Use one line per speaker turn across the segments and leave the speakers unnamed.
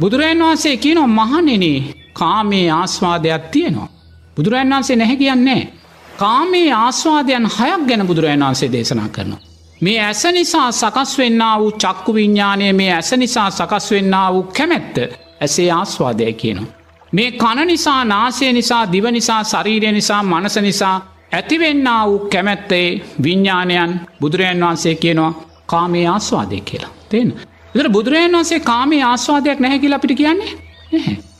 බුදුරජන් වහන්සේ කියනවා මහනෙන කාමේ ආස්වාදයක් තියෙනවා. බුදුරජන් වහන්සේ නැහැ කියන්නේ. කාමේ ආස්වාදයන් හයක් ගැන බුදුරජන් වහන්සේ දේශනා කරනවා. මේ ඇස නිසා සකස් වෙන්න වූ චක්කු විඤ්ඥානය මේ ඇස නිසා සකස් වෙන්න වූ කැමැත්ත ඇසේ ආස්වාදය කියනවා. මේ කණ නිසා නාසය නිසා දිව නිසා ශරීරය නිසා මනස නිසා ඇතිවෙන්න වූ කැමැත්තේ විඤ්ඥානයන් බුදුරජන් වහන්සේ කියනවා කාමේ ආස්වාදය කියලා. තියෙන. එතර බුදුරජන් වහන්සේ කාමේ ආස්වාදයක් නැහැ කියලා අපිට කියන්නේ.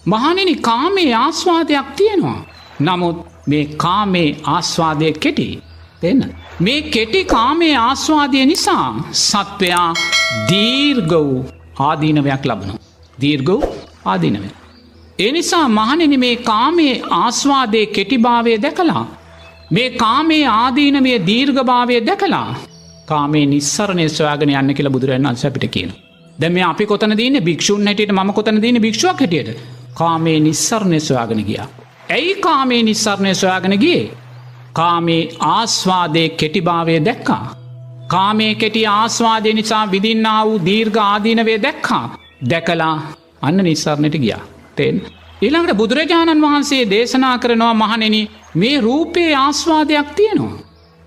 මහනෙන කාමේ ආස්වාදයක් තියෙනවා. නමුත් මේ කාමේ ආස්වාදය කෙටි. දෙන්න. මේ කෙටි කාමේ ආස්වාදය නිසා සත්වයා දීර්ග වූ ආදීනවයක් ලබනු. දීර්ග වූ ආදීනවය. එනිසා මහනෙන මේ කාමේ ආස්වාදය කෙටිභාවය දැකලා. මේ කාමේ ආදීනවය දීර්ඝභාවය දැකලා කාමේ නිස්සරණය ස්වාගන යන්න කියලා බුදුරන් අන්සපිට කියන. දැම අපි කොතන දීන භික්ෂූන් හැටියට ම කොතන දීන භික්ෂුවක් හැටියට කාමේ නිස්සරණය ස්වාගන ගියා. ඇයි කාමේ නිස්සරණය සොයාගෙන ගියේ. කාමේ ආස්වාදය කෙටිභාවය දැක්කා. කාමේ කෙටි ආස්වාදය නිසා විදින්න වූ දීර්ඝ ආදීනවේ දැක්කා. දැකලා අන්න නිස්සරණයට ගියා. තෙන්. ඊළඟට බුදුරජාණන් වහන්සේ දේශනා කරනවා මහනෙන මේ රූපයේ ආස්වාදයක් තියෙනවා.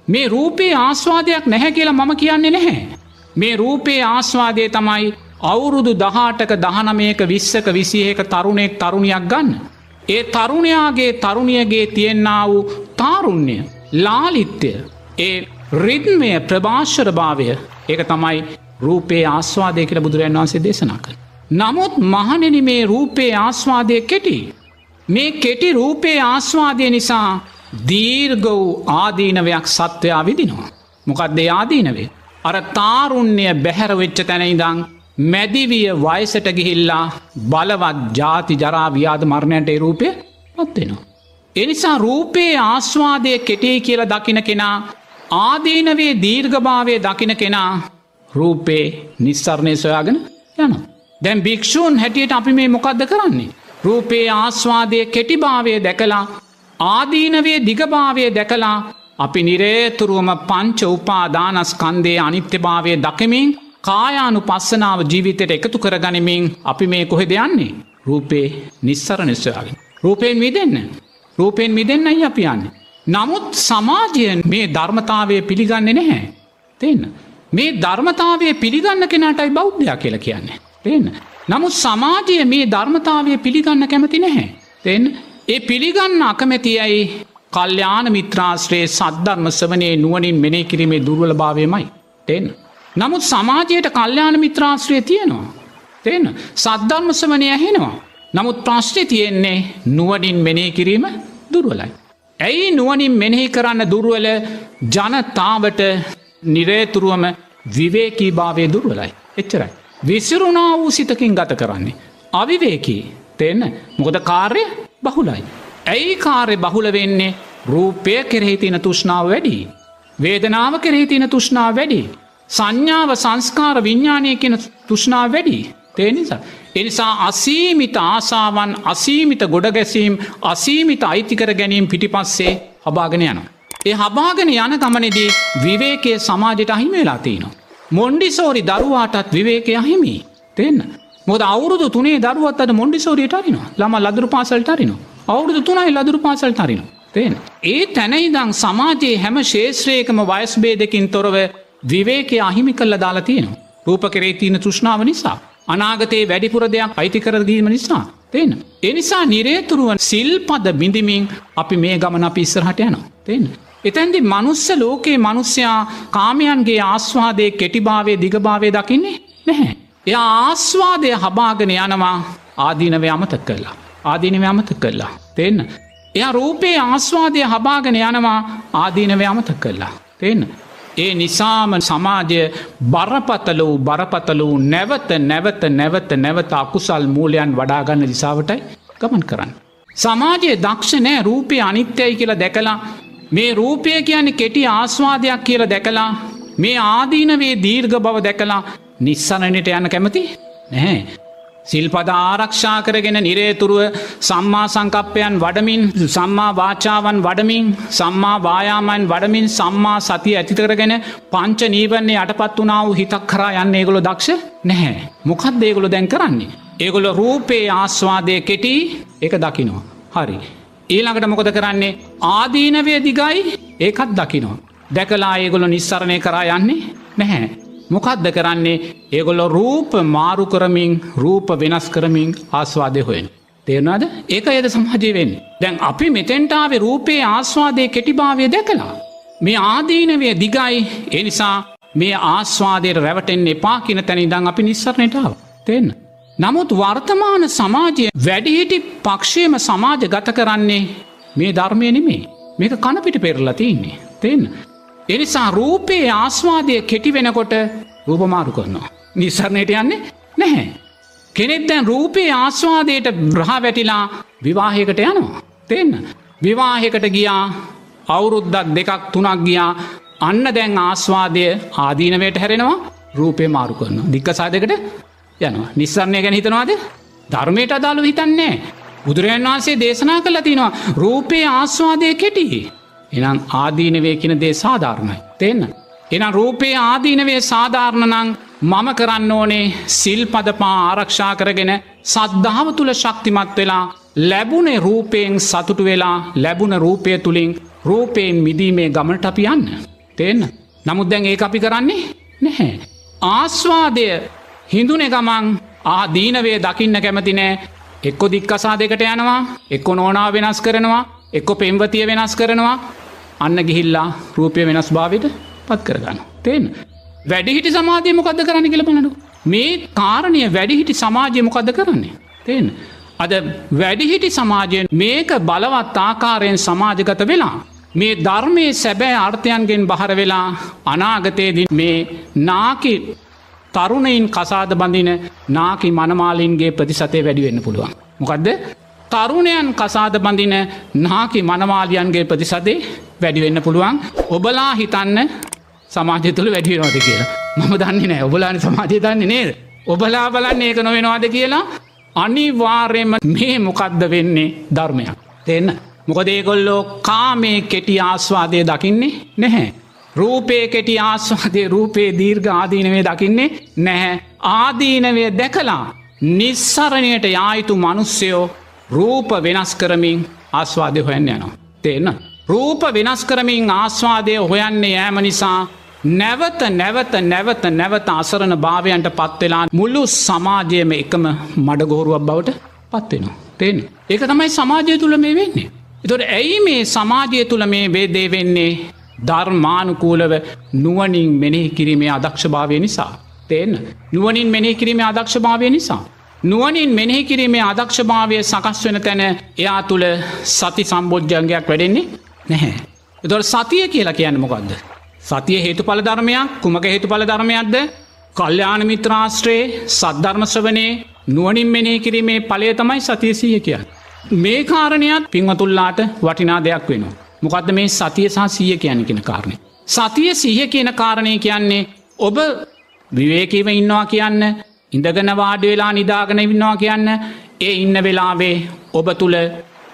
මේ රූපයේ ආස්වාදයක් නැහැ කියලා මම කියන්නේ නැහැ. මේ රූපයේ ආස්වාදය තමයි අවුරුදු දහටක දහනමයක විස්සක විසිහක තරුණෙක් තරුණයක් ගන්න. ඒ තරුණයාගේ තරුණියගේ තියෙන්න්න වූ තාරුණ්‍ය ලාලිත්‍යය ඒ රිද්මය ප්‍රභාශ්වර භාවය ඒක තමයි රූපේ ආස්වාදය කියල බුදුරන් වන්සේ දේශනා කර. නමුත් මහනෙන මේ රූපේ ආස්වාදය කෙටි. මේ කෙටි රූපේ ආස්වාදය නිසා දීර්ග වූ ආදීනවයක් සත්වයා විදිනවා. මොකක්දේ ආදීනවේ. අර තාරුණ්‍ය බැහැරවෙච්ච තැනයිදං මැදිවිය වයසට ගිහිල්ලා බලවත් ජාති ජරාවියාද මරණයට රූපය පත්වෙනවා. එනිසා රූපයේ ආස්වාදය කෙටේ කියල දකින කෙනා ආදීනවේ දීර්ඝභාවය දකින කෙනා රූපේ නිස්සරණය සොයාගෙන යන. දැම් භික්‍ෂූන් හැටියට අපි මේ මොකක්ද කරන්නේ. රූපයේ ආස්වාදය කෙටිභාවය දැකලා ආදීනවේ දිගභාවය දැකලා අපි නිරේතුරුවම පංච උපාදානස්කන්දේ අනිත්‍යභාවය දකමින් කායානු පස්සනාව ජීවිතයට එකතු කරගනිමින් අපි මේ කොහෙද යන්නේ. රූපේ නිස්සර නිස්සයාගෙන. රූපයෙන් මිදන්න. රූපයෙන් මිදන්නයි අපි යන්නේ. නමුත් සමාජයෙන් මේ ධර්මතාවය පිළිගන්නේ නැහැ. තින්න. මේ ධර්මතාවය පිළිගන්න කෙනටයි බෞද්ධයා කියලා කියන්නේ. තින්න. නමුත් සමාජය මේ ධර්මතාවය පිළිගන්න කැමති නැහැ. තිෙන් ඒ පිළිගන්න අකමැතියයි කල්්‍යාන මිත්‍රාශ්‍රයේ සද්ධර්ම සවනයේ නුවනින් මෙනේ කිරීමේ දුර්වල භාවයමයි. තිෙන්. නමුත් සමාජයට කල්්‍යාන මිත්‍රාශ්‍රය තියෙනවා. තිෙන සද්ධර්මසවනය ඇහෙනවා. නමුත් ප්‍රශ්්‍රය තියෙන්නේ නුවනින් මෙනේ කිරීම දුර්වලයි. ඇයි නුවනින් මෙනෙහි කරන්න දුර්වල ජනතාවට නිරේතුරුවම විවේකී භාවය දුර්වලයි. එච්චරයි. විසිරුණා වූ සිතකින් ගත කරන්නේ. අවිවේකී තිෙන්න මොකද කාර්ය බහුලයි. ඇයි කාර්ය බහුල වෙන්නේ රූපය කෙරෙහි තින තුෂ්නාව වැඩි. වේදනාව කෙරෙහි තින තුෂ්නාව වැඩි. සංඥාව සංස්කාර විඤ්ඥානය කියෙන තුෂ්නා වැඩි. තේනිසා. එනිසා අසීමිත ආසාවන් අසීමිත ගොඩගැසීම් අසීමිත අයිතිකර ගැනීම් පිටිපස්සේ හබාගෙන යන. ඒ හබාගෙන යන ගමනෙදී විවේකය සමාජයට අහිමේලා තියනවා. මොන්ඩිසෝරි දරුවාටත් විවේකය අහිමි. තිෙන්න. මොද අවුරුදු තුනේ දරුවත්තට මොන්ඩිසෝරියට අරිනවා ළම ලදුරු පාසල්ට අරිනවා. අවුරුදු තුනයි ලදුරු පාසල්ට අරිනවා. තේන. ඒ තැනයිදං සමාජයේ හැම ශේත්‍රයකම වයස්බේදකින් තොරව විවේකය අහිමි කල්ල දාලා තියෙනවා. රූප කරේ තියන තෘෂ්ණාව නිසා. අනාගතයේ වැඩිපුර දෙයක් අයිතිකරදීම නිසා. තිෙන. එනිසා නිරේතුරුවන් සිල්පද බිඳිමින් අපි මේ ගමන අපි ඉස්සරහට යනවා. තිෙන. එතැන්දි මනුස්ස ලෝකයේ මනුස්්‍යයා කාමයන්ගේ ආස්වාදය කෙටිභාවය දිගභාවය දකින්නේ නැහැ. එය ආස්වාදය හබාගෙන යනවා ආදීනව අමතක් කරලා. ආදීනව අමතක් කරලා. තිෙන්න. එය රූපයේ ආස්වාදය හබාගෙන යනවා ආදීනව අමතක් කරලා. තිෙන්න. ඒ නිසාම සමාජය බරපතල වූ බරපතල වූ නැවත නැවත නැවත නැවත අකුසල් මූලයන් වඩාගන්න දිසාවටයි ගමන් කරන්න. සමාජයේ දක්ෂ නෑ රූපය අනිත්‍යයි කියලා දැකලා මේ රූපය කියන්නේ කෙටි ආස්වාදයක් කියලා දැකලා මේ ආදීනවේ දීර්ඝ බව දැකලා නිස්සනනට යන කැමති නැහැ. සිල්පද ආරක්ෂා කරගෙන නිරේතුරුව සම්මා සංකප්පයන් වඩමින් සම්මා වාචාවන් වඩමින් සම්මා වායාමන් වඩමින් සම්මා සතිය ඇතිතරගෙන පංච නීවන්නේ යටපත් වනාව හිතක් කරා යන්න ඒගොලො දක්ෂ නැහැ. මොකත් දේගොලො දැන් කරන්නේ. ඒගොල රූපේ ආස්වාදය කෙටි එක දකිනවා. හරි. ඊළඟට මොකද කරන්නේ ආදීනවය දිගයි ඒකත් දකිනවා. දැකලා ඒගොලො නිස්සරණය කරා යන්නේ නැහැ. මොකක්ද කරන්නේ ඒගොල්ලො රූප මාරු කරමින් රූප වෙනස් කරමින් ආස්වාදය හොයෙන්. තේරනාද ඒක එද සමාජයවෙන්. දැන් අපි මෙතෙන්ටාවේ රූපයේ ආස්වාදය කෙටිභාවය දැකලා. මේ ආදීනවය දිගයි එනිසා මේ ආස්වාදයට රැවටෙන් එපා කියන තැන ඉදං අපි නිස්සරණටාව. තිෙන්න. නමුත් වර්තමාන සමාජය වැඩිහිටි පක්ෂයම සමාජ ගත කරන්නේ මේ ධර්මය නෙමේ මේක කණපිට පෙරලා තියන්නේ. තිෙන්න. එනිසා රූපයේ ආස්වාදය කෙටි වෙනකොට රූපමාරු කරනවා. නිසරණයට යන්නේ නැහැ. කෙනෙක් දැන් රූපයේ ආස්වාදයට බ්‍රහ වැටිලා විවාහයකට යනවා. තිෙන්න. විවාහකට ගියා අවුරුද්දක් දෙකක් තුනක් ගියා අන්න දැන් ආස්වාදය ආදීනවයට හැරෙනවා රූපය මාරු කරන. දික්කසාදකට යනවා. නිස්සරණය ගැන හිතනවාද ධර්මයට අදාළු හිතන්නේ. බුදුරජන් වහන්සේ දේශනා කළ තිනවා රූපයේ ආස්වාදය කෙටි. එනම් ආදීනවේ කියන දේ සාධාරණයි. තිෙන්න. එනම් රූපයේ ආදීනවේ සාධාරණනං මම කරන්න ඕනේ සිල් පදපා ආරක්ෂා කරගෙන සද්ධාව තුළ ශක්තිමත් වෙලා ලැබුණේ රූපයෙන් සතුටු වෙලා ලැබුණ රූපය තුළින් රූපයෙන් මිදීමේ ගමට අපි යන්න. තිෙන්න. නමුත් දැන් ඒ අපි කරන්නේ නැහැ. ආස්වාදය හිඳුනෙ ගමන් ආදීනවේ දකින්න කැමතිනෑ එක්කො දික්කසා දෙකට යනවා එක්කො නෝනා වෙනස් කරනවා එක්කො පෙම්වතිය වෙනස් කරනවා අන්න ගිහිල්ලා රූපය වෙනස් භාවිට පත් කරගන්න. තේන. වැඩිහිටි සමාධය මොකක්ද කරන්න කියල බලනු. මේ කාරණය වැඩිහිටි සමාජය මොකක්ද කරන්නේ. තේන. අද වැඩිහිටි සමාජයෙන් මේක බලවත් ආකාරයෙන් සමාජගත වෙලා. මේ ධර්මයේ සැබෑ අර්ථයන්ගෙන් බහර වෙලා අනාගතයේදී මේ නාකි තරුණයින් කසාද බඳින නාකි මනමාලින්ගේ ප්‍රතිසතය වැඩිවෙන්න පුළුවන්. මොකදද තරුණයන් කසාද බඳින නාකි මනමාලියන්ගේ ප්‍රතිසදේ වැඩිවෙන්න පුළුවන් ඔබලා හිතන්න සමාජය තුළ වැඩිවෙනවාද කියලා. මම දන්නේ නෑ ඔබලාන සමාජය දන්නේ නේද. ඔබලා බලන්න ඒක නොවෙනවාද කියලා අනිවාර්යම මේ මොකක්ද වෙන්නේ ධර්මයක්. දෙන්න. මොකදේගොල්ලෝ කාමේ කෙටි ආස්වාදය දකින්නේ නැහැ. රූපය කෙටි ආස්වාදය රූපයේ දීර්ඝ ආදීනවේ දකින්නේ නැහැ. ආදීනවය දැකලා නිස්සරණයට යායුතු මනුස්සයෝ රූප වෙනස් කරමින් ආස්වාදය හොයන්න යනවා. තේන්න. රූප වෙනස් කරමින් ආස්වාදය හොයන්නේ ෑම නිසා නැවත නැවත නැවත නැවත අසරණ භාවයන්ට පත්වෙලා මුල්ලු සමාජයම එකම මඩගෝරුවක් බවට පත්වෙනවා. තේන. ඒක තමයි සමාජය තුළ මේ වෙන්නේ. එතොට ඇයි මේ සමාජය තුළ මේ වේදේ වෙන්නේ ධර්මානුකූලව නුවනින් මෙනෙහි කිරීමේ අදක්ෂභාවය නිසා. තේන්න නුවනින් මෙනෙහි කිරීමේ අදක්ෂභාවය නිසා. නුවනින් මෙනෙහි කිරීමේ අදක්ෂභාවය සකස් වෙන තැන එයා තුළ සති සම්බෝජ්ජන්ගයක් වැඩෙන්නේ නැහැ. එතොට සතිය කියලා කියන්න මොකක්ද. සතිය හේතු පල ධර්මයක් කුමක හේතු පල ධර්මයක්ද කල්්‍යාන මිත්‍රාශ්‍රයේ සද්ධර්මශ්‍රවනයේ නුවනින් මෙනෙහි කිරීමේ පලය තමයි සතියසීය කිය. මේ කාරණයක් පින්වතුල්ලාට වටිනා දෙයක් වෙනවා. මොකක්ද මේ සතිය සහ සිය කියන කෙන කාරණය. සතිය සිහ කියන කාරණය කියන්නේ ඔබ විවේකීව ඉන්නවා කියන්න ඉඳගන වාඩ වෙලා නිදාගන ඉන්නවා කියන්න ඒ ඉන්න වෙලාවේ ඔබ තුළ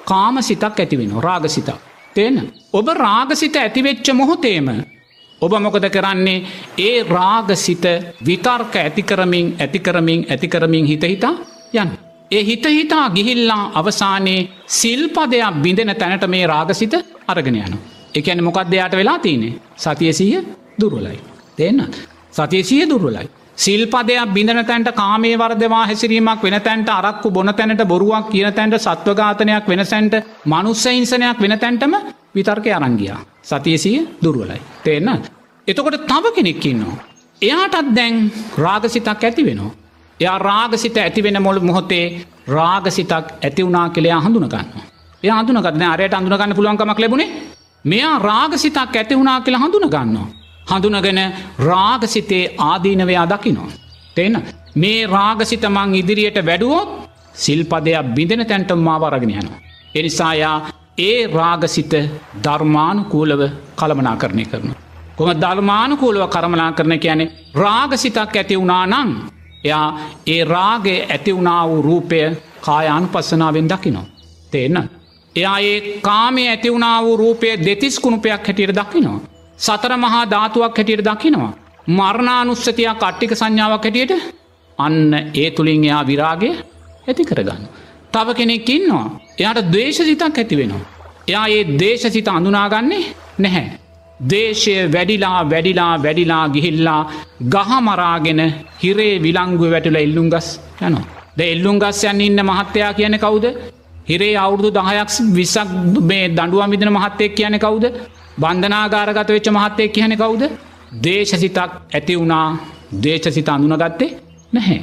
කාම සිතක් ඇතිවෙන රාග සිතක්. තියෙන. ඔබ රාගසිත ඇතිවෙච්ච මොහොතේම ඔබ මොකද කරන්නේ ඒ රාගසිත විතර්ක ඇතිකරමින් ඇතිකරමින් ඇතිකරමින් හිතහිතා යන්න. ඒ හිතහිතා ගිහිල්ලා අවසානයේ සිල්පදයක් බිඳෙන තැනට මේ රාගසිත අරගෙන යන. එකැන මොකක් දෙයාට වෙලා තියනේ සතියසීය දුරුවලයි. දෙන්න. සතියසිය දුරුවලයි. සිල්පදයක් බිඳන තැන්ට කාමේ වර්දවා හැසිරීමක් වෙන තැන්ට අරක්කු බොන තැනට බොරුවක් කියන තැන්ට සත්වඝාතනයක් වෙනසැන්ට මනුස්සයින්සනයක් වෙන තැන්ටම විතර්කය අරංගියා. සතියසිය දුරුවලයි. තේන්න. එතකොට තව කෙනෙක්කින්නවා. එයාටත් දැන් රාගසිතක් ඇති වෙනවා. එයා රාගසිත ඇතිවෙන මොළු මොහොතේ රාගසිතක් ඇතිවුනා කෙළයා හඳුනගන්න. එය හඳුනගත්න අරයට අඳුනගන්න පුළුවන්කමක් ලැබුණේ මෙයා රාගසිතක් ඇතිවුණා කියලා හඳුනගන්නවා. හඳුනගෙන රාගසිතේ ආදීනවයා දකිනවා. තෙන්න මේ රාගසිතමං ඉදිරියට වැඩුවොත් සිල්පදයක් බිඳෙන තැන්ටම් මා වරගෙන යනවා. එනිසායා ඒ රාගසිත ධර්මානුකූලව කළමනා කරණය කරන. කොම ධර්මානුකූලව කරමනා කරන කියන්නේ රාගසිතක් ඇති වුණා නං. එයා ඒ රාගේ ඇතිවුණා වූ රූපය කායානු පස්සනාවෙන් දකිනවා. තේන්න. එයා ඒ කාමේ ඇතිවුණා වූ රූපය දෙතිස් කුණුපයක් හැටියට දකිනවා. සතර මහා ධාතුවක් හැටියට දකිනවා. මරණානුස්සතියක් කට්ටික සංඥාවක් හැටියට අන්න ඒ තුළින් එයා විරාගේ ඇති කරගන්න. තව කෙනෙක් ඉන්නවා එයාට දේශ සිතක් ඇති වෙනවා. එයා ඒ දේශ සිත අඳුනාගන්නේ නැහැ. දේශය වැඩිලා වැඩිලා වැඩිලා ගිහිල්ලා ගහමරාගෙන හිරේ විලංගුව වැටල එල්ලුම් ගස් යනවා. ද එල්ලුම් ගස් යන්න ඉන්න මහත්තයා කියන කවුද හිරේ අවුරුදු දහයක් විසක් මේ දඩුවම් විදින මහත්තයෙක් කියන කවුද බන්ධනාගාරගත වෙච්ච මහත්තයෙක් කියන කවුද දේශසිතක් ඇති වුණා දේශසිත අඳුනගත්තේ නැහැ.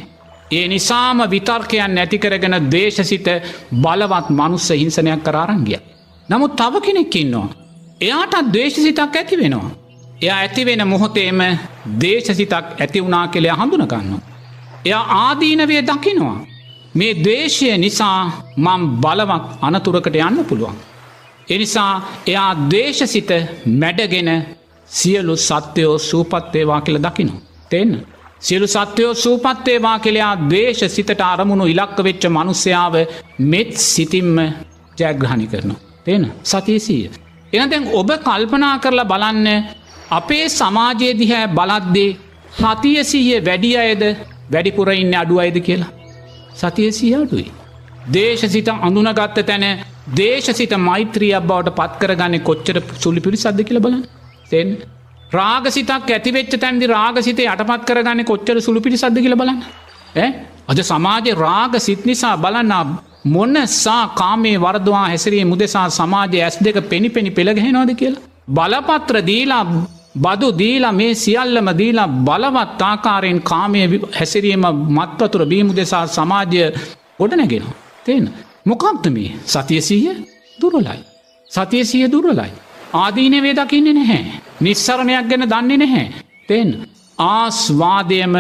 ඒ නිසාම විතර්කයන් නැතිකරගෙන දේශසිත බලවත් මනුස්ස හිංසනයක් කරාරංගිය. නමුත් තව කෙනෙක් ඉන්නවා. එයාටත් දේශසිතක් ඇති වෙනවා. එයා ඇතිවෙන මොහොතේම දේශසිතක් ඇති වුණා කෙළය හඳුනගන්න. එයා ආදීනවේ දකිනවා. මේ දේශය නිසා මං බලවක් අනතුරකට යන්න පුළුවන්. එනිසා එයා දේශසිත මැඩගෙන සියලු සත්‍යයෝ සූපත්වේවා කියල දකිනු. තිෙන්න. සියලු සත්‍යයෝ සූපත්වේවා කෙළයා දේශ සිතට අරමුණු ඉලක්ක වෙච්ච මනුස්්‍යාව මෙත් සිතිම්ම ජයග්‍රහණි කරනු. තියෙන සතිසීය. එනතැන් ඔබ කල්පනා කරලා බලන්න අපේ සමාජයේ දිහැ බලද්දේ හතියසීය වැඩි අයද වැඩිපුර ඉන්න අඩු අයිද කියලා. සතියසී අඩුයි. දේශසිත අඳුනගත්ත තැන දේශසිත මෛත්‍රියක් බවට පත්කරගන්න කොච්චර සුළි පිරි සද්ධ කියල බලන්න. තෙන් රාගසිතක් ඇතිවෙච්ච තැන්දි රාගසිතය අටපත් කරගන්න කොච්චර සුළු පිටි සද්ද කියල බලන්න. අද සමාජ රාග සිත් නිසා බලන්න මොන්න සා කාමේ වර්දවා හැසිරේ මුදෙසා සමාජය ඇස් දෙක පෙනි පෙනි පෙළගෙහෙනවාද කියලා. බලපත්‍ර දීලා බදු දීලා මේ සියල්ලම දීලා බලවත් ආකාරයෙන් කාමය හැසිරීම මත්වතුර බීමු දෙසා සමාජය ගොඩ නැගෙන. තියෙන. මොකක්ද මේ සතියසීය දුරලයි. සතියසිය දුරලයි. ආදීනවේ දකින්නේ නැහැ. නිස්සරණයක් ගැන දන්නේ නැහැ. තෙන්. ආස්වාදයම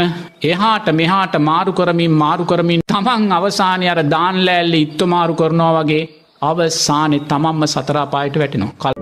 එහාට මෙහාට මාරු කරමින් මාරු කරමින් තමන් අවසානය අර දාන්ලෑල්ල ඉත්තු මාරු කරනවා වගේ අවසානෙ තමම්ම සතරාපායට වැටෙනවා කල්.